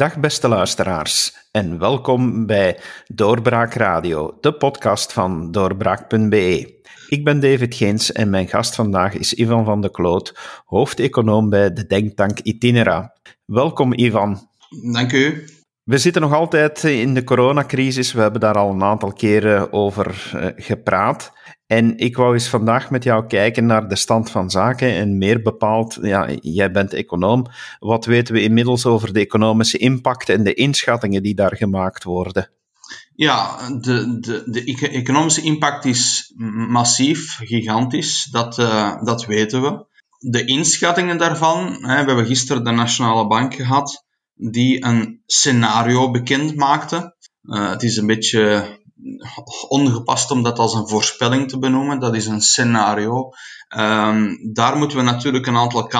Dag beste luisteraars en welkom bij Doorbraak Radio, de podcast van doorbraak.be. Ik ben David Geens en mijn gast vandaag is Ivan van de Kloot, hoofdeconoom bij de denktank Itinera. Welkom Ivan. Dank u. We zitten nog altijd in de coronacrisis. We hebben daar al een aantal keren over uh, gepraat. En ik wou eens vandaag met jou kijken naar de stand van zaken en meer bepaald, ja, jij bent econoom, wat weten we inmiddels over de economische impact en de inschattingen die daar gemaakt worden? Ja, de, de, de economische impact is massief, gigantisch, dat, uh, dat weten we. De inschattingen daarvan, hè, we hebben gisteren de Nationale Bank gehad, die een scenario bekend maakte. Uh, het is een beetje ongepast om dat als een voorspelling te benoemen. Dat is een scenario. Um, daar moeten we natuurlijk een aantal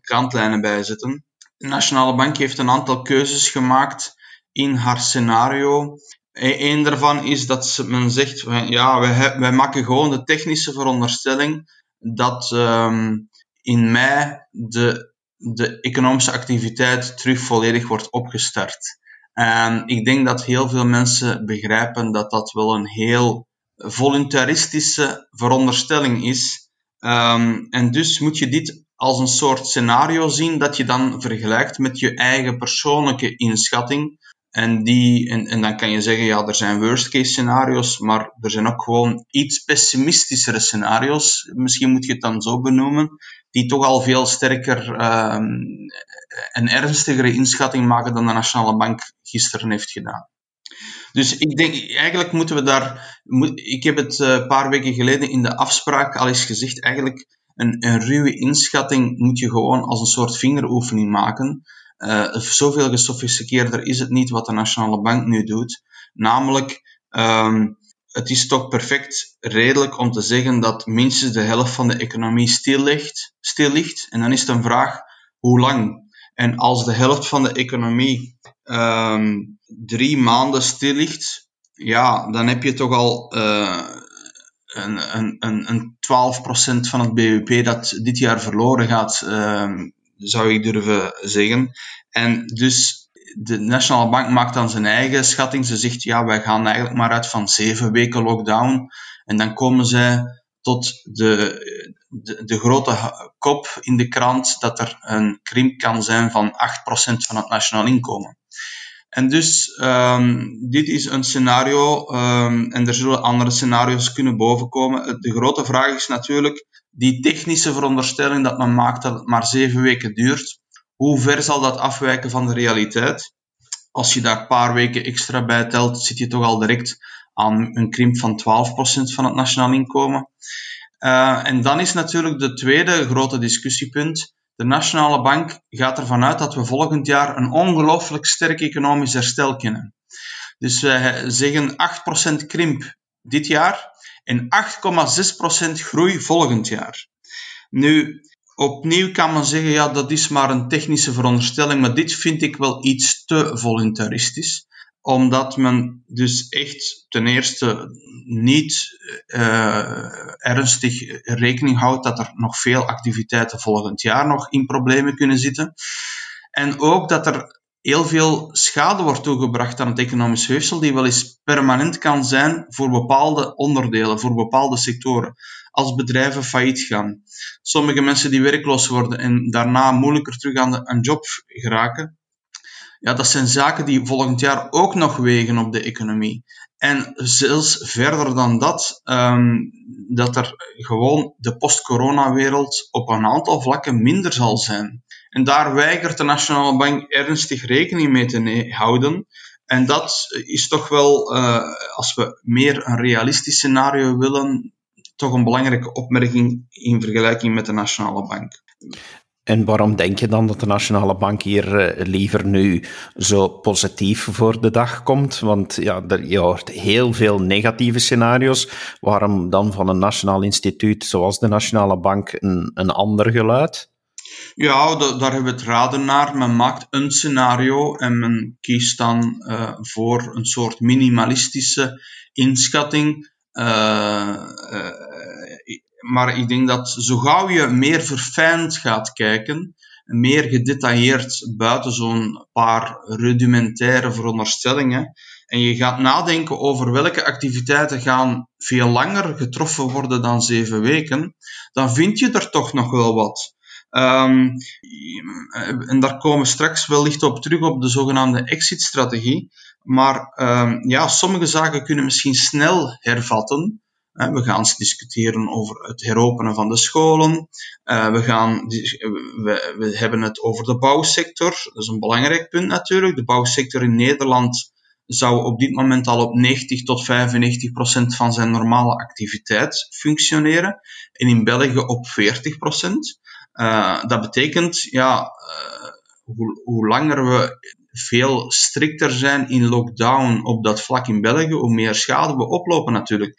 kantlijnen bij zetten. De Nationale Bank heeft een aantal keuzes gemaakt in haar scenario. Eén daarvan is dat men zegt, ja, wij, wij maken gewoon de technische veronderstelling dat um, in mei de, de economische activiteit terug volledig wordt opgestart. En ik denk dat heel veel mensen begrijpen dat dat wel een heel voluntaristische veronderstelling is. Um, en dus moet je dit als een soort scenario zien dat je dan vergelijkt met je eigen persoonlijke inschatting. En, die, en, dan kan je zeggen, ja, er zijn worst case scenario's, maar er zijn ook gewoon iets pessimistischere scenario's. Misschien moet je het dan zo benoemen, die toch al veel sterker um, een ernstigere inschatting maken dan de Nationale Bank gisteren heeft gedaan. Dus ik denk, eigenlijk moeten we daar. Ik heb het een paar weken geleden in de afspraak al eens gezegd. Eigenlijk, een, een ruwe inschatting moet je gewoon als een soort vingeroefening maken. Uh, zoveel gesofisticeerder is het niet wat de Nationale Bank nu doet. Namelijk, um, het is toch perfect redelijk om te zeggen dat minstens de helft van de economie stil ligt. Stil ligt. En dan is het een vraag hoe lang. En als de helft van de economie um, drie maanden stil ligt, ja, dan heb je toch al uh, een, een, een, een 12% van het BBP dat dit jaar verloren gaat, um, zou ik durven zeggen. En dus de Nationale Bank maakt dan zijn eigen schatting. Ze zegt, ja, wij gaan eigenlijk maar uit van zeven weken lockdown. En dan komen zij tot de, de, grote kop in de krant dat er een krimp kan zijn van 8% van het nationaal inkomen. En dus, um, dit is een scenario, um, en er zullen andere scenario's kunnen bovenkomen. De grote vraag is natuurlijk, die technische veronderstelling dat men maakt dat het maar zeven weken duurt, hoe ver zal dat afwijken van de realiteit? Als je daar een paar weken extra bij telt, zit je toch al direct aan een krimp van 12% van het nationaal inkomen. Uh, en dan is natuurlijk de tweede grote discussiepunt. De Nationale Bank gaat ervan uit dat we volgend jaar een ongelooflijk sterk economisch herstel kennen. Dus wij zeggen 8% krimp dit jaar en 8,6% groei volgend jaar. Nu, opnieuw kan men zeggen, ja, dat is maar een technische veronderstelling, maar dit vind ik wel iets te voluntaristisch omdat men dus echt ten eerste niet uh, ernstig rekening houdt dat er nog veel activiteiten volgend jaar nog in problemen kunnen zitten. En ook dat er heel veel schade wordt toegebracht aan het economisch weefsel, die wel eens permanent kan zijn voor bepaalde onderdelen, voor bepaalde sectoren. Als bedrijven failliet gaan. Sommige mensen die werkloos worden en daarna moeilijker terug aan een job geraken, ja, dat zijn zaken die volgend jaar ook nog wegen op de economie. En zelfs verder dan dat, um, dat er gewoon de post-corona-wereld op een aantal vlakken minder zal zijn. En daar weigert de Nationale Bank ernstig rekening mee te houden. En dat is toch wel, uh, als we meer een realistisch scenario willen, toch een belangrijke opmerking in vergelijking met de Nationale Bank. En waarom denk je dan dat de Nationale Bank hier uh, liever nu zo positief voor de dag komt? Want ja, je hoort heel veel negatieve scenario's. Waarom dan van een nationaal instituut zoals de Nationale Bank een, een ander geluid? Ja, daar hebben we het raden naar. Men maakt een scenario en men kiest dan uh, voor een soort minimalistische inschatting. Uh, maar ik denk dat zo gauw je meer verfijnd gaat kijken, meer gedetailleerd buiten zo'n paar rudimentaire veronderstellingen. En je gaat nadenken over welke activiteiten gaan veel langer getroffen worden dan zeven weken, dan vind je er toch nog wel wat. Um, en daar komen we straks wellicht op terug op de zogenaamde exit-strategie. Maar um, ja, sommige zaken kunnen misschien snel hervatten. We gaan discussiëren over het heropenen van de scholen. Uh, we, gaan, we, we hebben het over de bouwsector. Dat is een belangrijk punt natuurlijk. De bouwsector in Nederland zou op dit moment al op 90 tot 95 procent van zijn normale activiteit functioneren. En in België op 40 procent. Uh, dat betekent, ja, uh, hoe, hoe langer we veel strikter zijn in lockdown op dat vlak in België, hoe meer schade we oplopen natuurlijk.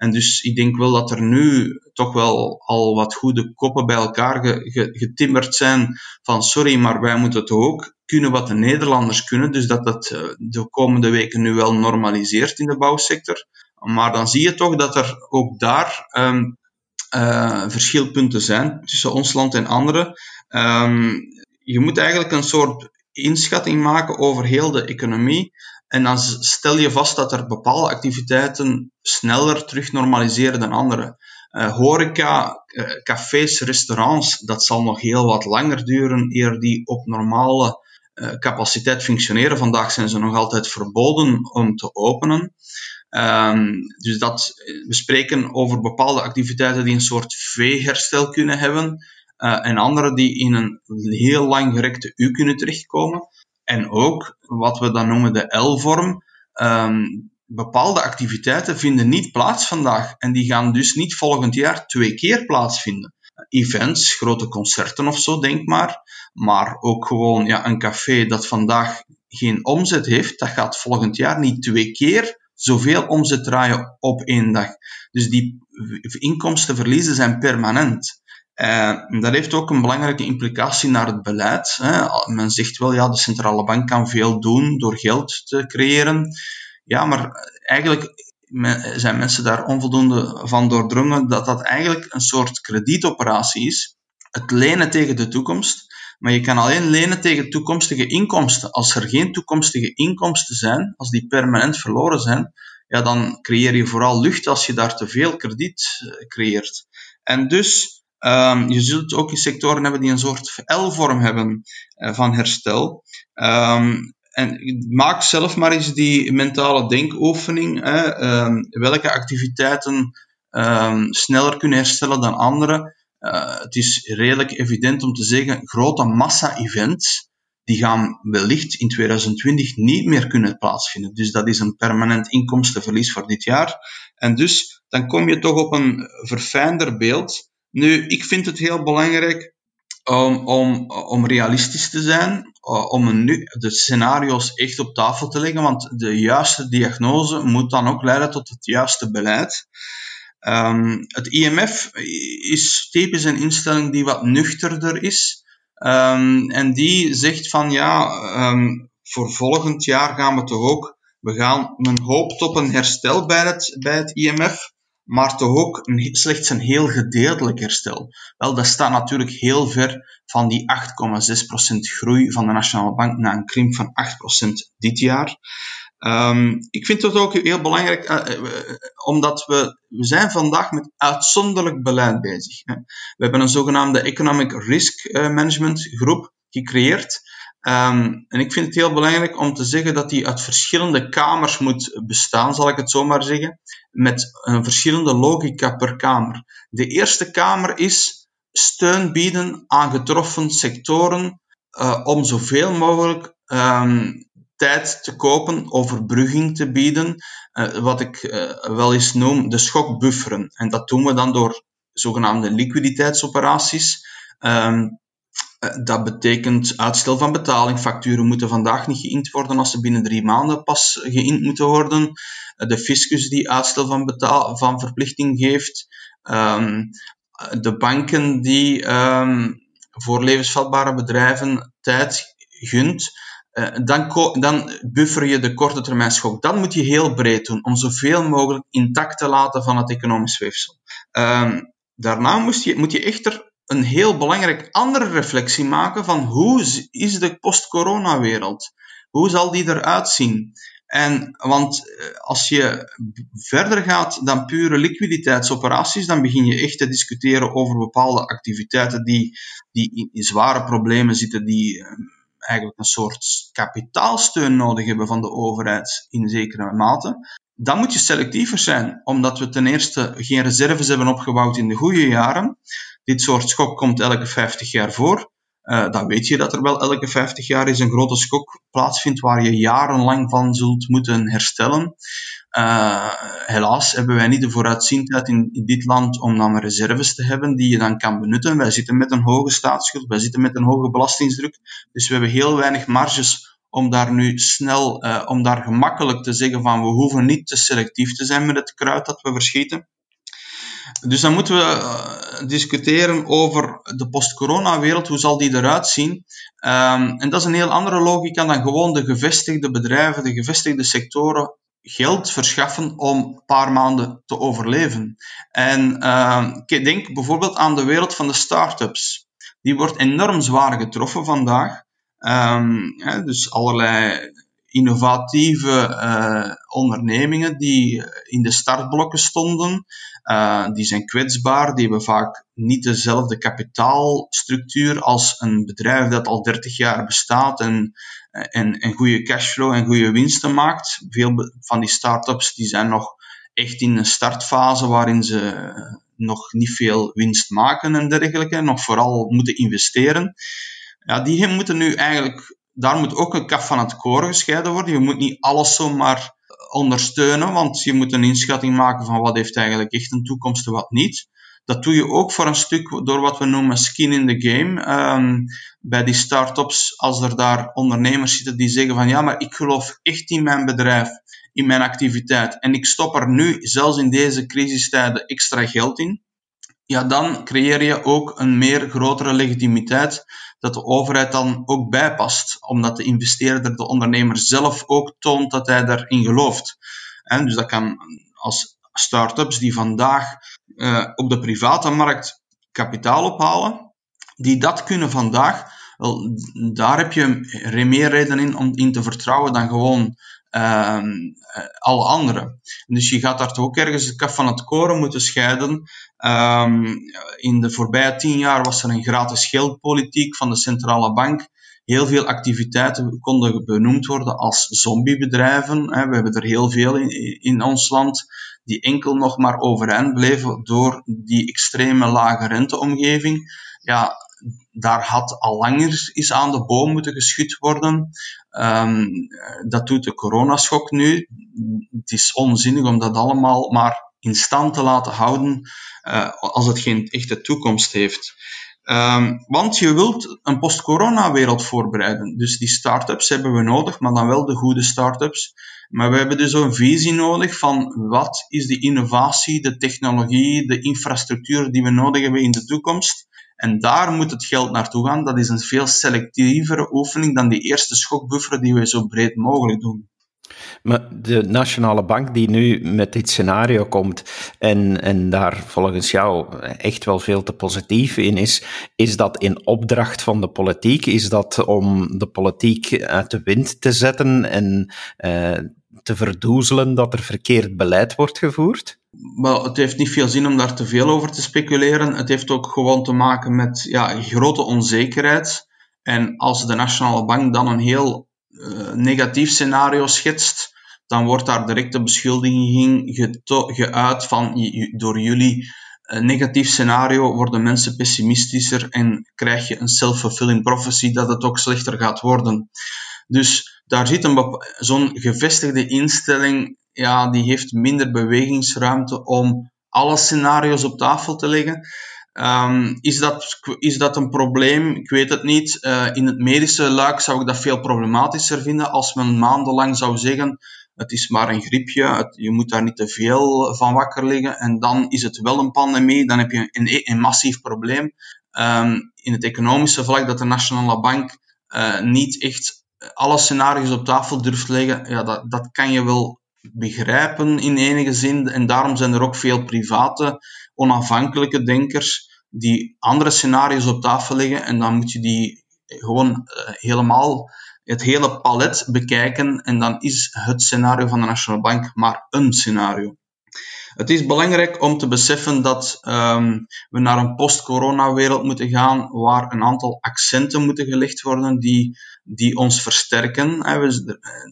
En dus ik denk wel dat er nu toch wel al wat goede koppen bij elkaar getimmerd zijn van sorry, maar wij moeten het ook kunnen wat de Nederlanders kunnen. Dus dat dat eh, de komende weken nu wel normaliseert in de bouwsector. Maar dan zie je toch dat er ook daar um, uh, verschilpunten zijn tussen ons land en anderen. Um, je moet eigenlijk een soort inschatting maken over heel de economie. En dan stel je vast dat er bepaalde activiteiten sneller terug normaliseren dan andere. Uh, horeca, uh, cafés, restaurants, dat zal nog heel wat langer duren eer die op normale uh, capaciteit functioneren. Vandaag zijn ze nog altijd verboden om te openen. Um, dus dat, we spreken over bepaalde activiteiten die een soort V-herstel kunnen hebben. en andere die in een heel lang gerekte U kunnen terechtkomen. En ook wat we dan noemen de L-vorm. Um, bepaalde activiteiten vinden niet plaats vandaag en die gaan dus niet volgend jaar twee keer plaatsvinden. Events, grote concerten of zo, denk maar. Maar ook gewoon ja, een café dat vandaag geen omzet heeft, dat gaat volgend jaar niet twee keer zoveel omzet draaien op één dag. Dus die inkomstenverliezen zijn permanent. Uh, dat heeft ook een belangrijke implicatie naar het beleid. Hè. Men zegt wel, ja, de centrale bank kan veel doen door geld te creëren. Ja, maar eigenlijk zijn mensen daar onvoldoende van doordrongen dat dat eigenlijk een soort kredietoperatie is. Het lenen tegen de toekomst. Maar je kan alleen lenen tegen toekomstige inkomsten. Als er geen toekomstige inkomsten zijn, als die permanent verloren zijn, ja, dan creëer je vooral lucht als je daar te veel krediet eh, creëert. En dus Um, je zult ook in sectoren hebben die een soort L-vorm hebben uh, van herstel. Um, en maak zelf maar eens die mentale denkoefening. Hè. Um, welke activiteiten sneller kunnen herstellen dan andere. Uh, het is redelijk evident om te zeggen, grote massa-events, die gaan wellicht in 2020 niet meer kunnen plaatsvinden. Dus dat is een permanent inkomstenverlies voor dit jaar. En dus dan kom je toch op een verfijnder beeld nu, ik vind het heel belangrijk om, om, om realistisch te zijn, uh, om de scenario's echt op tafel te leggen, want de juiste diagnose moet dan ook leiden tot het juiste beleid. Um, het IMF is typisch een instelling die wat nuchterder is. Um, en die zegt van ja, um, voor volgend jaar gaan we toch ook, we gaan, men hoopt op een herstel bij het, bij het IMF maar toch ook een, slechts een heel gedeeltelijk herstel. Wel, dat staat natuurlijk heel ver van die 8,6% groei van de Nationale Bank naar een krimp van 8% dit jaar. Um, ik vind het ook heel belangrijk, uh, omdat we, we zijn vandaag met uitzonderlijk beleid bezig. Hè. We hebben een zogenaamde Economic Risk Management groep gecreëerd. Um, en ik vind het heel belangrijk om te zeggen dat die uit verschillende kamers moet bestaan, zal ik het zo maar zeggen, met een verschillende logica per kamer. De eerste kamer is steun bieden aan getroffen sectoren uh, om zoveel mogelijk um, tijd te kopen, overbrugging te bieden, uh, wat ik uh, wel eens noem de schokbufferen. En dat doen we dan door zogenaamde liquiditeitsoperaties. Um, eh, dat betekent uitstel van betaling. Facturen moeten vandaag niet geïnd worden als ze binnen drie maanden pas geïnd moeten worden. Eh, de fiscus die uitstel van, van verplichting geeft. Um, de banken die um, voor levensvatbare bedrijven tijd gunt. Uh, dan, dan buffer je de korte termijn schok. Dat moet je heel breed doen, om zoveel mogelijk intact te laten van het economisch weefsel. Um, daarna moet je, moet je echter een heel belangrijk andere reflectie maken van hoe is de post-corona wereld? Hoe zal die eruit zien? En, want eh, als je verder gaat dan pure liquiditeitsoperaties, dan begin je echt te discussiëren over bepaalde activiteiten die, die in, in zware problemen zitten, die eh, eigenlijk een soort kapitaalsteun nodig hebben van de overheid in zekere mate. Dan moet je selectiever zijn, omdat we ten eerste geen reserves hebben opgebouwd in de goede jaren. Dit soort schok komt elke 50 jaar voor. Uh, dan weet je dat er wel elke 50 jaar is een grote schok plaatsvindt waar je jarenlang van zult moeten herstellen. Uh, helaas hebben wij niet de vooruitziendheid in, in, dit land om dan reserves te hebben die je dan kan benutten. Wij zitten met een hoge staatsschuld, wij zitten met een hoge belastingsdruk. Dus we hebben heel weinig marges om daar nu snel, uh, om daar gemakkelijk te zeggen van we hoeven niet te selectief te zijn met het kruid dat we verschieten. Dus dan moeten we uh, discussiëren over de post-corona-wereld. Hoe zal die eruit zien? Um, en dat is een heel andere logica dan gewoon de gevestigde bedrijven, de gevestigde sectoren geld verschaffen om een paar maanden te overleven. En uh, denk bijvoorbeeld aan de wereld van de start-ups. Die wordt enorm zwaar getroffen vandaag. Ja, dus allerlei innovatieve uh, ondernemingen die in de startblokken stonden, uh, die zijn kwetsbaar, die hebben vaak niet dezelfde kapitaalstructuur als een bedrijf dat al 30 jaar bestaat en, en, en goede cashflow en goede winsten maakt. Veel van die start-ups die zijn nog echt in een startfase waarin ze nog niet veel winst maken en dergelijke, nog vooral moeten investeren. Ja, die moeten nu eigenlijk daar moet ook een kaf van het koren gescheiden worden. Je moet niet alles zomaar ondersteunen, want je moet een inschatting maken van wat heeft eigenlijk echt een toekomst en wat niet. Dat doe je ook voor een stuk door wat we noemen skin in the game. Um, bij die start-ups, als er daar ondernemers zitten die zeggen van ja, maar ik geloof echt in mijn bedrijf, in mijn activiteit en ik stop er nu, zelfs in deze crisistijden, extra geld in. Ja, dan creëer je ook een meer grotere legitimiteit dat de overheid dan ook bijpast, omdat de investeerder, de ondernemer zelf ook toont dat hij daarin gelooft. En dus dat kan als start-ups die vandaag uh, op de private markt kapitaal ophalen, die dat kunnen vandaag, wel, daar heb je meer reden in om in te vertrouwen dan gewoon uh, alle anderen. Dus je gaat daar toch ook ergens het kaf van het koren moeten scheiden. Um, in de voorbije tien jaar was er een gratis geldpolitiek van de centrale bank. Heel veel activiteiten konden benoemd worden als zombiebedrijven. We hebben er heel veel in, ons land die enkel nog maar overeind bleven door die extreme lage renteomgeving. Ja, daar had al langer is aan de boom moeten geschud worden. Um, dat doet de coronaschok nu. Het is onzinnig om dat allemaal maar in stand te laten houden uh, als het geen echte toekomst heeft. Um, want je wilt een post-corona-wereld voorbereiden. Dus die start-ups hebben we nodig, maar dan wel de goede start-ups. Maar we hebben dus een visie nodig van wat is de innovatie, de technologie, de infrastructuur die we nodig hebben in de toekomst. En daar moet het geld naartoe gaan. Dat is een veel selectievere oefening dan die eerste schokbuffer die we zo breed mogelijk doen. Maar de Nationale Bank die nu met dit scenario komt en, en daar volgens jou echt wel veel te positief in is, is dat in opdracht van de politiek? Is dat om de politiek uit de wind te zetten en uh, te verdoezelen dat er verkeerd beleid wordt gevoerd? Wel, het heeft niet veel zin om daar te veel over te speculeren. Het heeft ook gewoon te maken met ja, grote onzekerheid. En als de Nationale Bank dan een heel uh, negatief scenario schetst, dan wordt daar direct de beschuldiging geuit van door jullie een negatief scenario worden mensen pessimistischer en krijg je een self-fulfilling prophecy dat het ook slechter gaat worden. Dus daar zit zo'n gevestigde instelling, ja, die heeft minder bewegingsruimte om alle scenario's op tafel te leggen. Um, is, dat, is dat een probleem? Ik weet het niet. Uh, in het medische luik zou ik dat veel problematischer vinden als men maandenlang zou zeggen het is maar een griepje, je moet daar niet te veel van wakker liggen en dan is het wel een pandemie, dan heb je een, een massief probleem. Um, in het economische vlak dat de Nationale Bank uh, niet echt alle scenario's op tafel durft leggen, ja, dat, dat kan je wel begrijpen in enige zin. En daarom zijn er ook veel private, onafhankelijke denkers die andere scenario's op tafel leggen en dan moet je die gewoon uh, helemaal het hele palet bekijken en dan is het scenario van de Nationale Bank maar een scenario. Het is belangrijk om te beseffen dat um, we naar een post-corona-wereld moeten gaan waar een aantal accenten moeten gelegd worden die, die ons versterken.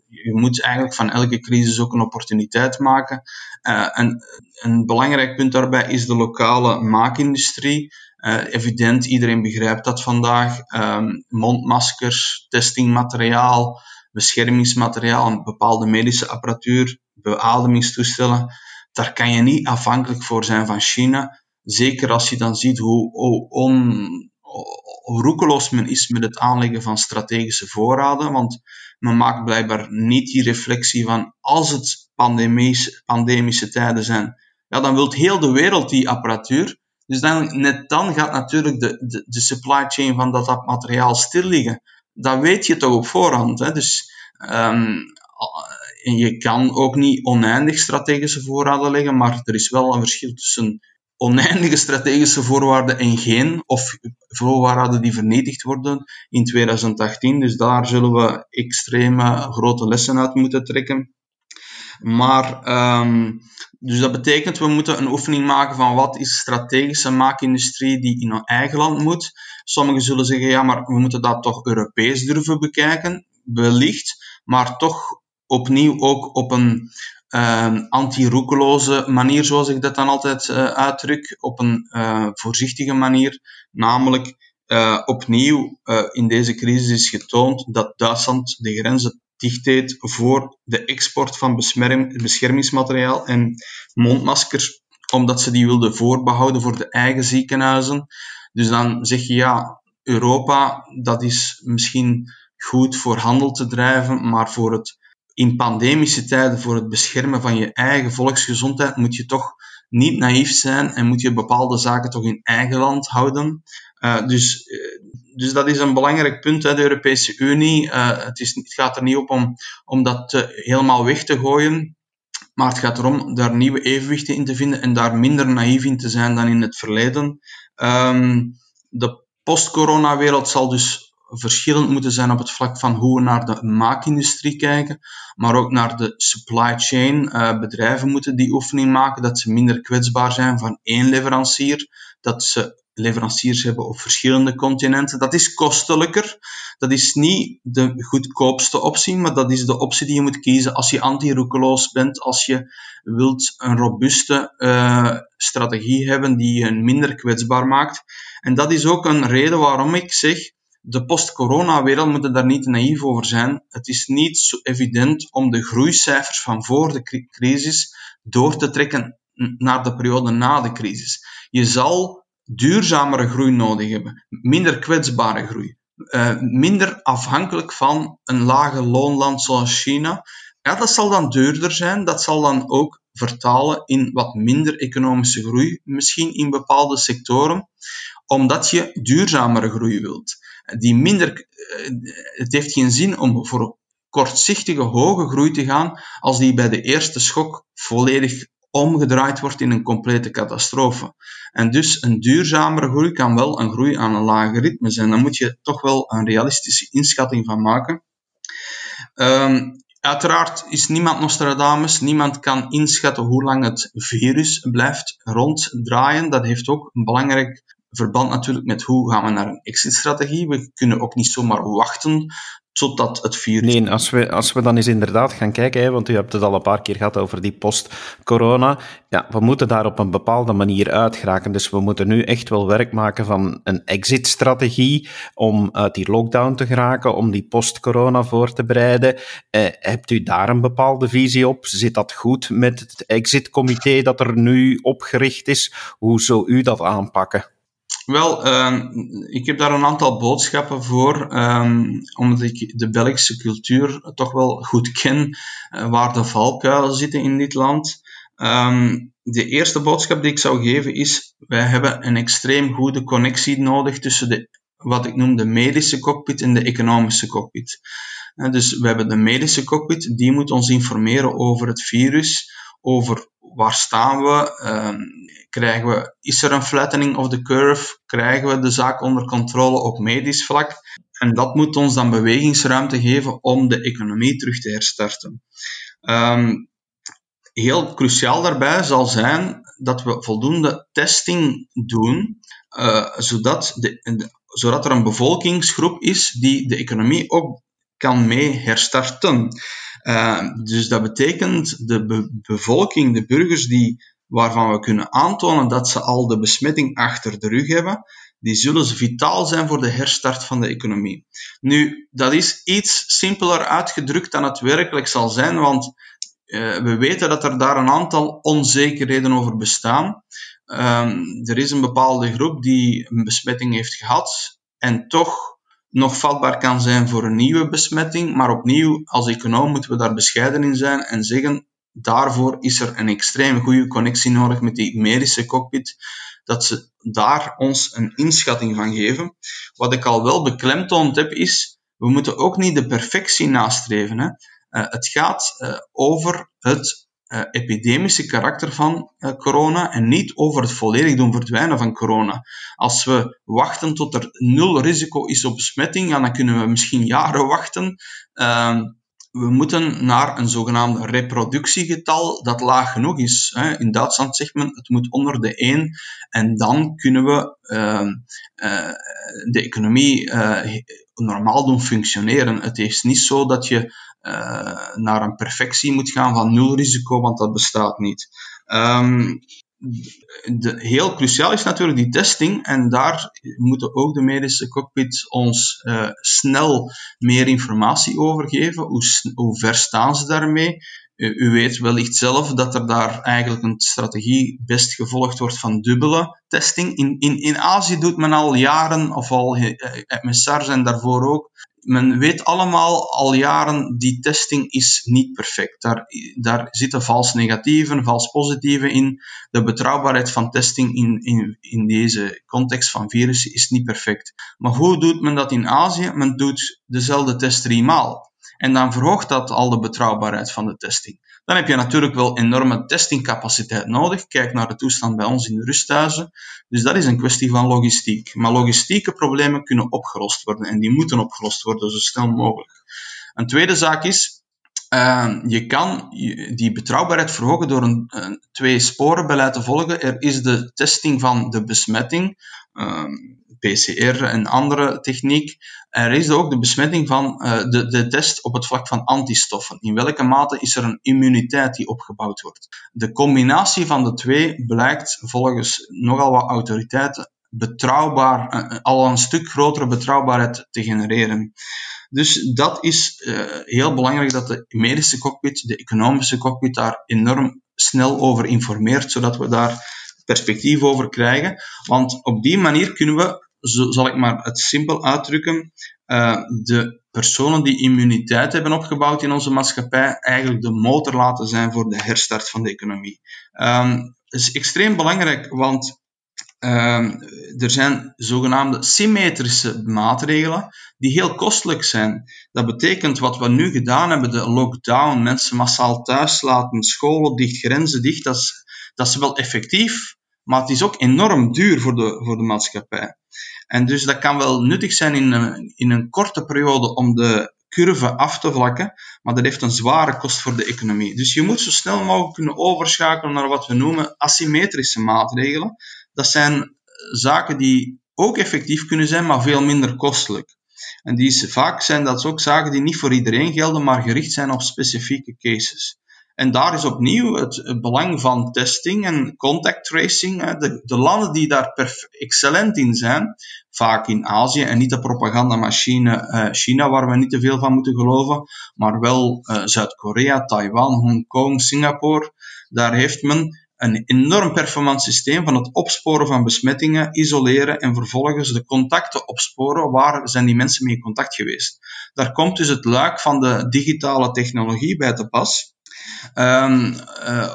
Je moet eigenlijk van elke crisis ook een opportuniteit maken. Uh, en een belangrijk punt daarbij is de lokale maakindustrie. Uh, evident, iedereen begrijpt dat vandaag. Um, mondmaskers, testingmateriaal, beschermingsmateriaal, bepaalde medische apparatuur, beademingstoestellen daar kan je niet afhankelijk voor zijn van China. Zeker als je dan ziet hoe, on, roekeloos men is met het aanleggen van strategische voorraden. Want men maakt blijkbaar niet die reflectie van als het pandemische, pandemische tijden zijn, ja, dan wil heel de wereld die apparatuur. Dus dan, net dan gaat natuurlijk de, de, de supply chain van dat, dat materiaal stil liggen. Dat weet je toch op voorhand. Hè? Dus en je kan ook niet oneindig strategische voorraden leggen, maar er is wel een verschil tussen oneindige strategische voorwaarden en geen, of voorwaarden die vernietigd worden in 2018. Dus daar zullen we extreme grote lessen uit moeten trekken. Maar, um, dus dat betekent, we moeten een oefening maken van wat is strategische maakindustrie die in een eigen land moet. Sommigen zullen zeggen, ja, maar we moeten dat toch Europees durven bekijken. Wellicht, maar toch opnieuw ook op een uh, anti-roekeloze manier, zoals ik dat dan altijd uh, uitdruk, op een uh, voorzichtige manier. Namelijk, uh, opnieuw in deze crisis is getoond dat Duitsland de grenzen dicht deed voor de export van beschermingsmateriaal en mondmaskers, omdat ze die wilden voorbehouden voor de eigen ziekenhuizen. Dus dan zeg je ja, Europa, dat is misschien goed voor handel te drijven, maar voor het in pandemische tijden voor het beschermen van je eigen volksgezondheid moet je toch niet naïef zijn en moet je bepaalde zaken toch in eigen land houden. Uh, dus, uh, dus dat is een belangrijk punt, hè, de Europese Unie. Uh, het, is, het gaat er niet op om, om dat helemaal weg te gooien, maar het gaat erom daar nieuwe evenwichten in te vinden en daar minder naïef in te zijn dan in het verleden. Um, de post-corona-wereld zal dus verschillend moeten zijn op het vlak van hoe we naar de maakindustrie kijken, maar ook naar de supply chain. Uh, bedrijven moeten die oefening maken, dat ze minder kwetsbaar zijn van één leverancier, dat ze leveranciers hebben op verschillende continenten. Dat is kostelijker. Dat is niet de goedkoopste optie, maar dat is de optie die je moet kiezen als je anti-roekeloos bent, als je wilt een robuuste uh, strategie hebben die je minder kwetsbaar maakt. En dat is ook een reden waarom ik zeg, de post-corona-wereld moet daar niet naïef over zijn. Het is niet zo evident om de groeicijfers van voor de crisis door te trekken naar de periode na de crisis. Je zal duurzamere groei nodig hebben, minder kwetsbare groei, uh, minder afhankelijk van een lage loonland zoals China. Ja, dat zal dan duurder zijn, dat zal dan ook vertalen in wat minder economische groei, misschien in bepaalde sectoren, omdat je duurzamere groei wilt die minder, eh, het heeft geen zin om voor kortzichtige hoge groei te gaan als die bij de eerste schok volledig omgedraaid wordt in een complete catastrofe. En dus een duurzamere groei kan wel een groei aan een lager ritme zijn. Daar moet je toch wel een realistische inschatting van maken. Um, uiteraard is niemand Nostradamus, niemand kan inschatten hoe lang het virus blijft ronddraaien. Dat heeft ook een belangrijk verband natuurlijk met hoe gaan we naar een exit-strategie. We kunnen ook niet zomaar wachten totdat het virus... Nee, als we, als we dan eens inderdaad gaan kijken, hè, want u hebt het al een paar keer gehad over die post-corona, ja, we moeten daar op een bepaalde manier uit geraken. Dus we moeten nu echt wel werk maken van een exit-strategie om uit die lockdown te geraken, om die post-corona voor te bereiden. Eh, hebt u daar een bepaalde visie op? Zit dat goed met het exit-comité dat er nu opgericht is? Hoe zou u dat aanpakken? Wel, uh, ik heb daar een aantal boodschappen voor, um, omdat ik de Belgische cultuur toch wel goed ken, uh, waar de valkuilen zitten in dit land. Um, de eerste boodschap die ik zou geven is, wij hebben een extreem goede connectie nodig tussen de, wat ik noem de medische cockpit en de economische cockpit. Uh, dus we hebben de medische cockpit, die moet ons informeren over het virus, over waar staan we? Ehm, krijgen we, is er een flattening of the curve? Krijgen we de zaak onder controle op medisch vlak? En dat moet ons dan bewegingsruimte geven om de economie terug te herstarten. Ehm, heel cruciaal daarbij zal zijn dat we voldoende testing doen, uh, zodat, de, zodat er een bevolkingsgroep is die de economie ook kan mee herstarten. Uh, dus dat betekent de bevolking, de burgers die, waarvan we kunnen aantonen dat ze al de besmetting achter de rug hebben, die zullen vitaal zijn voor de herstart van de economie. Nu, dat is iets simpeler uitgedrukt dan het werkelijk zal zijn, want uh, we weten dat er daar een aantal onzekerheden over bestaan. Um, er is een bepaalde groep die een besmetting heeft gehad en toch nog vatbaar kan zijn voor een nieuwe besmetting. Maar opnieuw, als econoom moeten we daar bescheiden in zijn en zeggen, daarvoor is er een extreem goede connectie nodig met die medische cockpit, dat ze daar ons een inschatting van geven. Wat ik al wel beklemtoond heb, is, we moeten ook niet de perfectie nastreven. Hè. Uh, het gaat uh, over het uh, epidemische karakter van uh, corona en niet over het volledig doen verdwijnen van corona. Als we wachten tot er nul risico is op besmetting, ja, dan kunnen we misschien jaren wachten. Uh, we moeten naar een zogenaamd reproductiegetal dat laag genoeg is. In Duitsland zegt men het moet onder de 1 en dan kunnen we ehm, eh, de economie normaal doen functioneren. Het is niet zo dat je uh, naar een perfectie moet gaan van nul risico, want dat bestaat niet. Um, heel cruciaal is natuurlijk die testing en daar moeten ook de medische cockpits ons uh, snel meer informatie over geven. Hoe, hoe ver staan ze daarmee? U, weet wellicht zelf dat er daar eigenlijk een strategie best gevolgd wordt van dubbele testing. In, in, in Azië doet men al jaren, of al uh, met SARS en daarvoor ook, men weet allemaal al jaren, die testing is niet perfect. Daar, daar zitten vals negatieven, vals positieven in. De betrouwbaarheid van testing in, in, in deze context van virussen is niet perfect. Maar hoe doet men dat in Azië? Men doet dezelfde test drie maal. En dan verhoogt dat al de betrouwbaarheid van de testing. Dan heb je natuurlijk wel enorme testingcapaciteit nodig. Kijk naar de toestand bij ons in de rusthuizen. Dus dat is een kwestie van logistiek. Maar logistieke problemen kunnen opgelost worden en die moeten opgelost worden zo snel mogelijk. Een tweede zaak is, uh, je kan die betrouwbaarheid verhogen door een, een twee sporen beleid te volgen. Er is de testing van de besmetting. Uh, PCR en andere techniek. Er is ook de besmetting van uh, de, de test op het vlak van antistoffen. In welke mate is er een immuniteit die opgebouwd wordt? De combinatie van de twee blijkt volgens nogal wat autoriteiten betrouwbaar, uh, al een stuk grotere betrouwbaarheid te genereren. Dus dat is heel belangrijk dat de medische cockpit, de economische cockpit, daar enorm snel over informeert, zodat we daar perspectief over krijgen. Want op die manier kunnen we zo zal ik maar het simpel uitdrukken, uh, de personen die immuniteit hebben opgebouwd in onze maatschappij eigenlijk de motor laten zijn voor de herstart van de economie. Um, dat is extreem belangrijk, want um, er zijn zogenaamde symmetrische maatregelen die heel kostelijk zijn. Dat betekent wat we nu gedaan hebben, de lockdown, mensen massaal thuis laten, scholen dicht, grenzen dicht, dat is, dat is wel effectief, maar het is ook enorm duur voor de, voor de maatschappij. En dus dat kan wel nuttig zijn in een, in een korte periode om de curve af te vlakken, maar dat heeft een zware kost voor de economie. Dus je moet zo snel mogelijk kunnen overschakelen naar wat we noemen asymmetrische maatregelen. Dat zijn zaken die ook effectief kunnen zijn, maar veel minder kostelijk. En die, vaak zijn dat ook zaken die niet voor iedereen gelden, maar gericht zijn op specifieke cases. En daar is opnieuw het, belang van testing en contact tracing. De, de landen die daar excellent in zijn, vaak in Azië en niet de propagandamachine uh, China, waar we niet te veel van moeten geloven, maar wel uh, Zuid-Korea, Taiwan, Hongkong, Singapore. Daar heeft men een enorm performant systeem van het opsporen van besmettingen, isoleren en vervolgens de contacten opsporen. Waar zijn die mensen mee in contact geweest? Daar komt dus het luik van de digitale technologie bij te pas. Um, uh,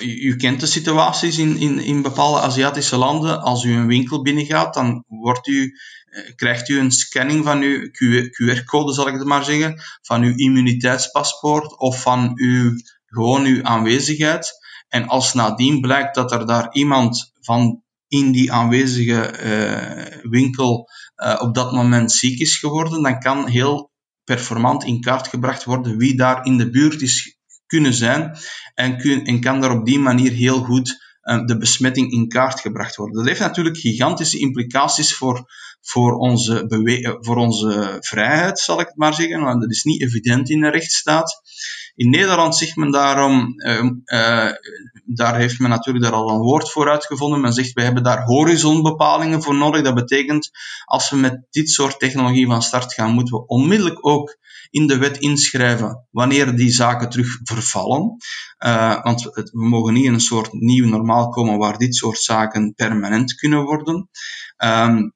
u, kent de situaties in, in, in bepaalde Aziatische landen. Als u een winkel binnengaat, dan wordt u, uh, krijgt u een scanning van uw QR-code, zal ik het maar zeggen, van uw immuniteitspaspoort of van uw, gewoon uw aanwezigheid. En als nadien blijkt dat er daar iemand van in die aanwezige uh, winkel uh, op dat moment ziek is geworden, dan kan heel performant in kaart gebracht worden wie daar in de buurt is kunnen zijn en, kun, en kan daar op die manier heel goed de besmetting in kaart gebracht worden. Dat heeft natuurlijk gigantische implicaties voor, voor, onze, bewe voor onze vrijheid, zal ik het maar zeggen, want dat is niet evident in een rechtsstaat. In Nederland zegt men daarom, uh, uh, daar heeft men natuurlijk daar al een woord voor uitgevonden. Men zegt, we hebben daar horizonbepalingen voor nodig. Dat betekent, als we met dit soort technologie van start gaan, moeten we onmiddellijk ook in de wet inschrijven wanneer die zaken terug vervallen. Want we mogen niet in een soort nieuw normaal komen waar dit soort zaken permanent kunnen worden. Um,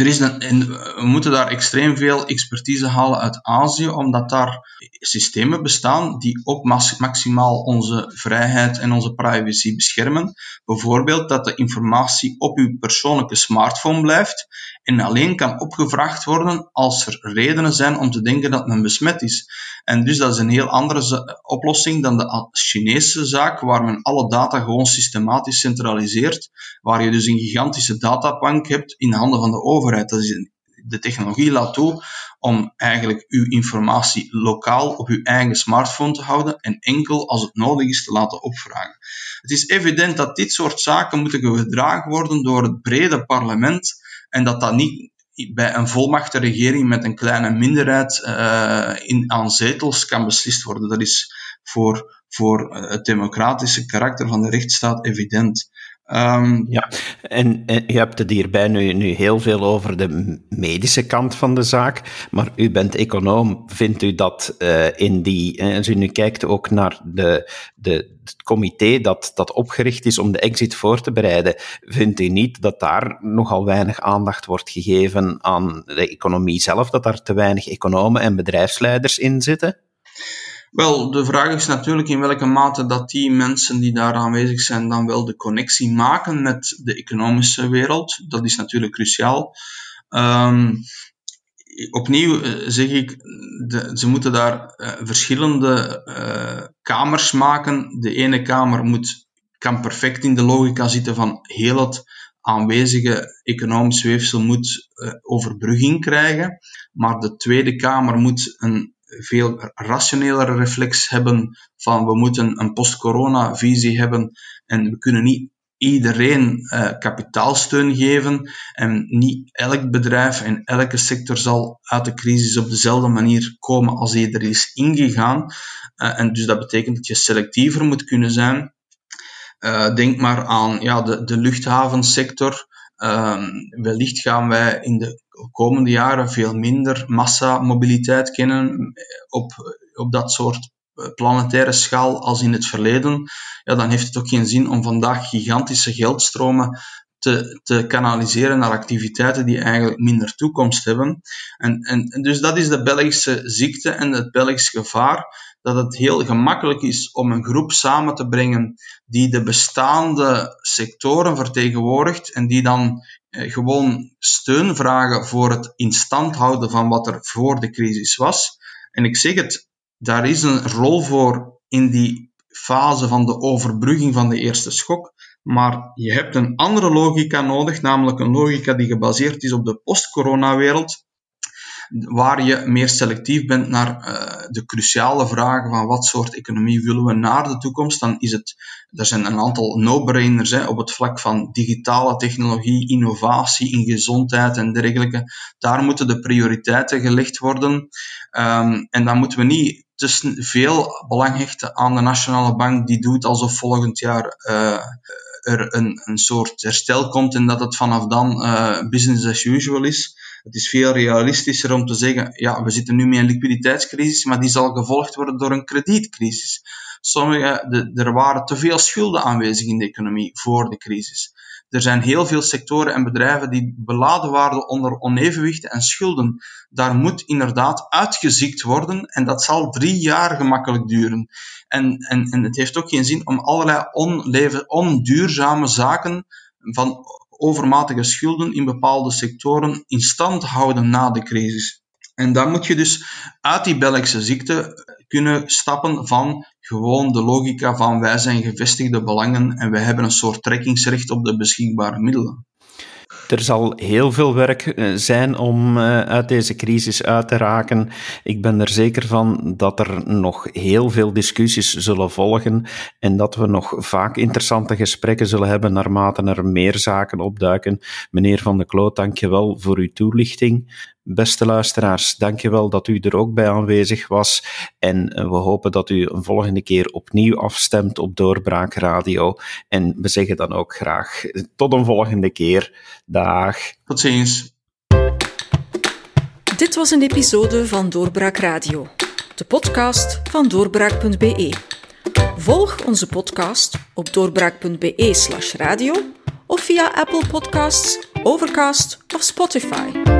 er is en we moeten daar extreem veel expertise halen uit Azië, omdat daar systemen bestaan die ook maximaal onze vrijheid en onze privacy beschermen. Bijvoorbeeld dat de informatie op uw persoonlijke smartphone blijft en alleen kan opgevraagd worden als er redenen zijn om te denken dat men besmet is. En dus dat is een heel andere oplossing dan de Chinese zaak, waar men alle data gewoon systematisch centraliseert, waar je dus een gigantische databank hebt in handen van de overheid. Dat is de technologie laat toe om eigenlijk uw informatie lokaal op uw eigen smartphone te houden en enkel als het nodig is te laten opvragen. Het is evident dat dit soort zaken moeten gedragen worden door het brede parlement en dat dat niet bij een volmachtige met een kleine minderheid uh, in, aan zetels kan beslist worden. Dat is voor, voor het democratische karakter van de rechtsstaat evident. Um, ja, en, en, je hebt het hierbij nu, nu heel veel over de medische kant van de zaak, maar u bent econoom. Vindt u dat uh, in die, als u nu kijkt ook naar de, de, het comité dat, dat opgericht is om de exit voor te bereiden, vindt u niet dat daar nogal weinig aandacht wordt gegeven aan de economie zelf, dat daar te weinig economen en bedrijfsleiders in zitten? Wel, de vraag is natuurlijk in welke mate dat die mensen die daar aanwezig zijn dan wel de connectie maken met de economische wereld. Dat is natuurlijk cruciaal. Um, opnieuw uh, zeg ik, de, ze moeten daar uh, verschillende uh, kamers maken. De ene kamer moet, kan perfect in de logica zitten van heel het aanwezige economisch weefsel moet overbrugging krijgen. Maar de tweede kamer moet een veel rationelere reflex hebben van we moeten een post-corona visie hebben en we kunnen niet iedereen uh, kapitaalsteun geven en niet elk bedrijf en elke sector zal uit de crisis op dezelfde manier komen als hij er is ingegaan. Uh, en dus dat betekent dat je selectiever moet kunnen zijn. Uh, denk maar aan ja, de, de luchthavensector. Ehm, wellicht gaan wij in de komende jaren veel minder massamobiliteit kennen op, op dat soort planetaire schaal als in het verleden. Ja, dan heeft het ook geen zin om vandaag gigantische geldstromen te, te kanaliseren naar activiteiten die eigenlijk minder toekomst hebben. En, en, dus dat is de Belgische ziekte en het Belgisch gevaar, dat het heel gemakkelijk is om een groep samen te brengen die de bestaande sectoren vertegenwoordigt en die dan eh, gewoon steun vragen voor het in stand houden van wat er voor de crisis was. En ik zeg het, daar is een rol voor in die fase van de overbrugging van de eerste schok. Maar je hebt een andere logica nodig, namelijk een logica die gebaseerd is op de post-corona-wereld, waar je meer selectief bent naar uh, de cruciale vragen van wat soort economie willen we naar de toekomst, dan is het, er zijn een aantal no-brainers op het vlak van digitale technologie, innovatie in gezondheid en dergelijke. Daar moeten de prioriteiten gelegd worden. Um, en dan moeten we niet te veel belang hechten aan de Nationale Bank die doet alsof volgend jaar uh, er een, een soort herstel komt en dat het vanaf dan uh, business as usual is. Het is veel realistischer om te zeggen, ja, we zitten nu met een liquiditeitscrisis, maar die zal gevolgd worden door een kredietcrisis. Sommige, de, er waren te veel schulden aanwezig in de economie voor de crisis. Er zijn heel veel sectoren en bedrijven die beladen waren onder onevenwichten en schulden. Daar moet inderdaad uitgeziekt worden en dat zal drie jaar gemakkelijk duren. En, en, en het heeft ook geen zin om allerlei onleven, onduurzame zaken van overmatige schulden in bepaalde sectoren in stand houden na de crisis. En dan moet je dus uit die Belgische ziekte kunnen stappen van gewoon de logica van wij zijn gevestigde belangen en wij hebben een soort trekkingsrecht op de beschikbare middelen. Er zal heel veel werk eh, zijn om eh, uit deze crisis uit te raken. Ik ben er zeker van dat er nog heel veel discussies zullen volgen en dat we nog vaak interessante gesprekken zullen hebben naarmate er meer zaken opduiken. Meneer Van de Kloot, dank je wel voor uw toelichting. Beste luisteraars, dankjewel dat u er ook bij aanwezig was. En eh, we hopen dat u een volgende keer opnieuw afstemt op Doorbraak Radio. En we zeggen dan ook graag tot een volgende keer. Dag. Tot ziens. Dit was een episode van Doorbraak Radio, de podcast van doorbraak.be. Volg onze podcast op doorbraak.be/slash radio of via Apple Podcasts, Overcast of Spotify.